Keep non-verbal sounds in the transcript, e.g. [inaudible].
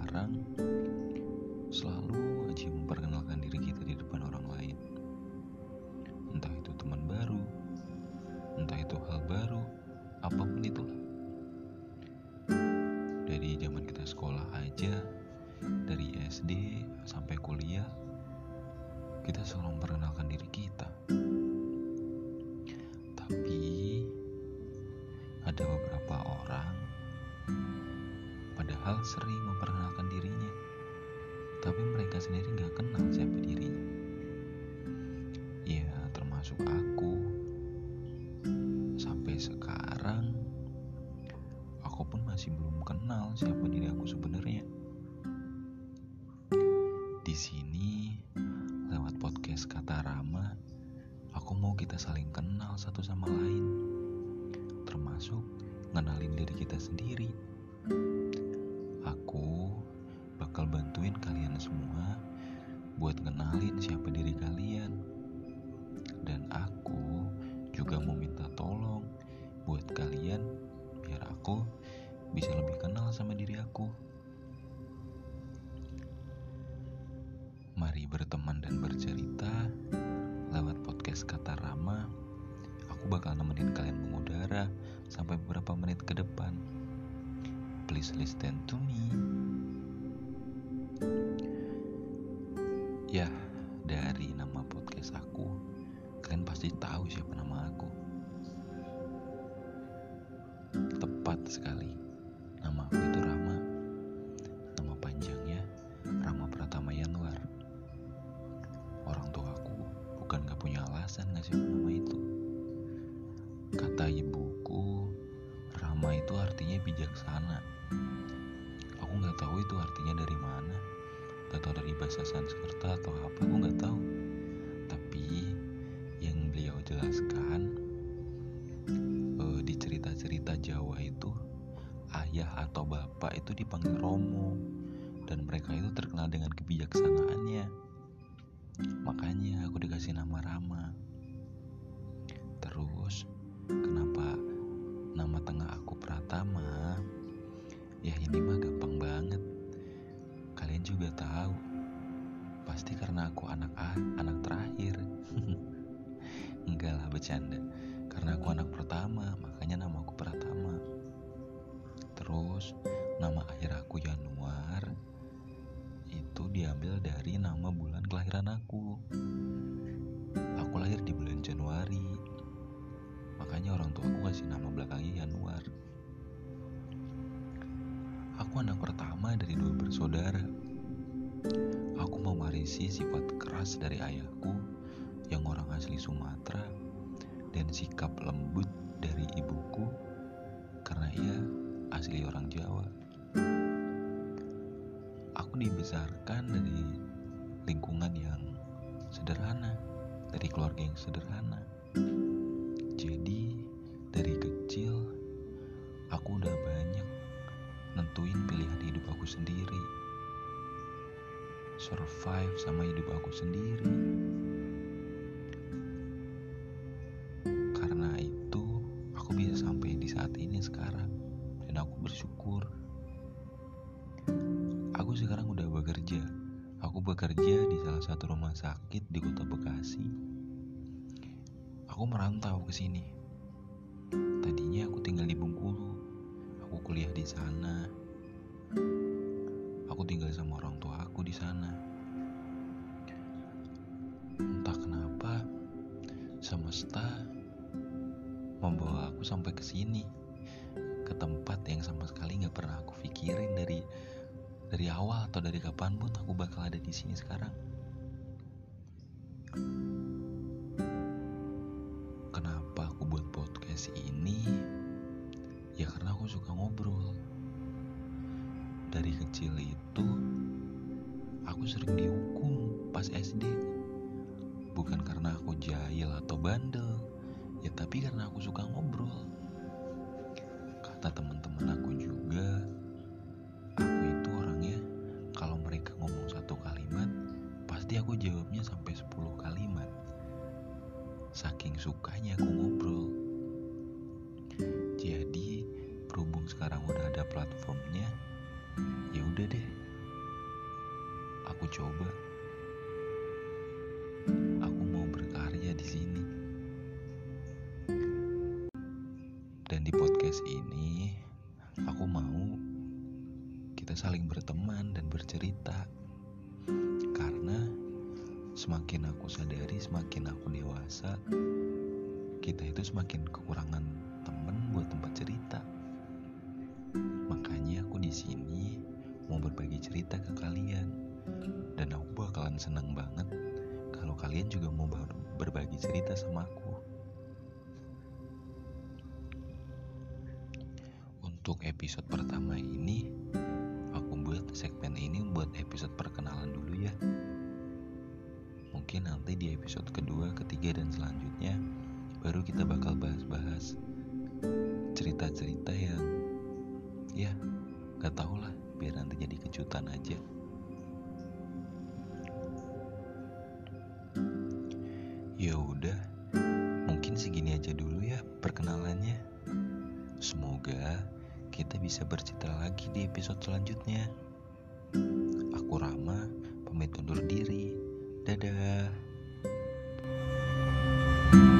sekarang selalu aja memperkenalkan diri kita di depan orang lain. Entah itu teman baru, entah itu hal baru, apa pun itu Dari zaman kita sekolah aja, dari SD sampai kuliah, kita selalu memperkenalkan diri kita. Tapi ada beberapa padahal sering memperkenalkan dirinya, tapi mereka sendiri nggak kenal siapa dirinya. Ya, termasuk aku. Sampai sekarang aku pun masih belum kenal siapa diri aku sebenarnya. Di sini lewat podcast kata Rama, aku mau kita saling kenal satu sama lain. Termasuk ngenalin diri kita sendiri. Bakal bantuin kalian semua buat ngenalin siapa diri kalian. Dan aku juga mau minta tolong buat kalian biar aku bisa lebih kenal sama diri aku. Mari berteman dan bercerita lewat podcast kata Rama. Aku bakal nemenin kalian mengudara sampai beberapa menit ke depan. Please listen to me. Ya, dari nama podcast aku, kalian pasti tahu siapa nama aku. Tepat sekali. Nama aku itu Rama. Nama panjangnya Rama Pratama Yanwar. Orang tua aku bukan gak punya alasan ngasih nama itu. Kata ibuku, Rama itu artinya bijaksana. Aku nggak tahu itu artinya dari mana. Gak tahu dari bahasa Sanskerta atau apa, aku nggak tahu. Tapi yang beliau jelaskan eh, di cerita-cerita Jawa itu ayah atau bapak itu dipanggil Romo dan mereka itu terkenal dengan kebijaksanaannya. Makanya aku dikasih nama Rama. Terus kenapa nama tengah aku anak anak terakhir. [laughs] Enggak lah bercanda. Karena aku anak pertama, makanya nama aku Pratama. Terus nama akhir aku Januar itu diambil dari nama bulan kelahiran aku. Aku lahir di bulan Januari. Makanya orang tua aku kasih nama belakangnya Januar. Aku anak pertama dari dua bersaudara. Aku mewarisi sifat keras dari ayahku yang orang asli Sumatera dan sikap lembut dari ibuku karena ia asli orang Jawa. Aku dibesarkan dari lingkungan yang sederhana, dari keluarga yang sederhana. Jadi dari kecil aku udah banyak nentuin pilihan hidup aku sendiri. Survive sama hidup aku sendiri. Karena itu aku bisa sampai di saat ini sekarang dan aku bersyukur. Aku sekarang udah bekerja. Aku bekerja di salah satu rumah sakit di kota Bekasi. Aku merantau ke sini. Tadinya aku tinggal semesta membawa aku sampai ke sini ke tempat yang sama sekali nggak pernah aku pikirin dari dari awal atau dari kapan pun aku bakal ada di sini sekarang. Kenapa aku buat podcast ini? Ya karena aku suka ngobrol. Dari kecil itu aku sering dihukum pas SD. Bukan karena aku jahil atau bandel, ya tapi karena aku suka ngobrol. Kata teman-teman aku juga, aku itu orangnya kalau mereka ngomong satu kalimat, pasti aku jawabnya sampai 10 kalimat. Saking sukanya aku ngobrol. Jadi, berhubung sekarang udah ada platformnya, Dan di podcast ini, aku mau kita saling berteman dan bercerita. Karena semakin aku sadari, semakin aku dewasa, kita itu semakin kekurangan temen buat tempat cerita. Makanya aku di sini mau berbagi cerita ke kalian. Dan aku bakalan senang banget kalau kalian juga mau berbagi cerita sama aku. Untuk episode pertama ini, aku buat segmen ini buat episode perkenalan dulu ya. Mungkin nanti di episode kedua, ketiga, dan selanjutnya baru kita bakal bahas-bahas cerita-cerita yang ya gak tau lah biar nanti jadi kejutan aja. Ya udah, kita bisa bercerita lagi di episode selanjutnya. Aku Rama, pamit undur diri. Dadah. thank you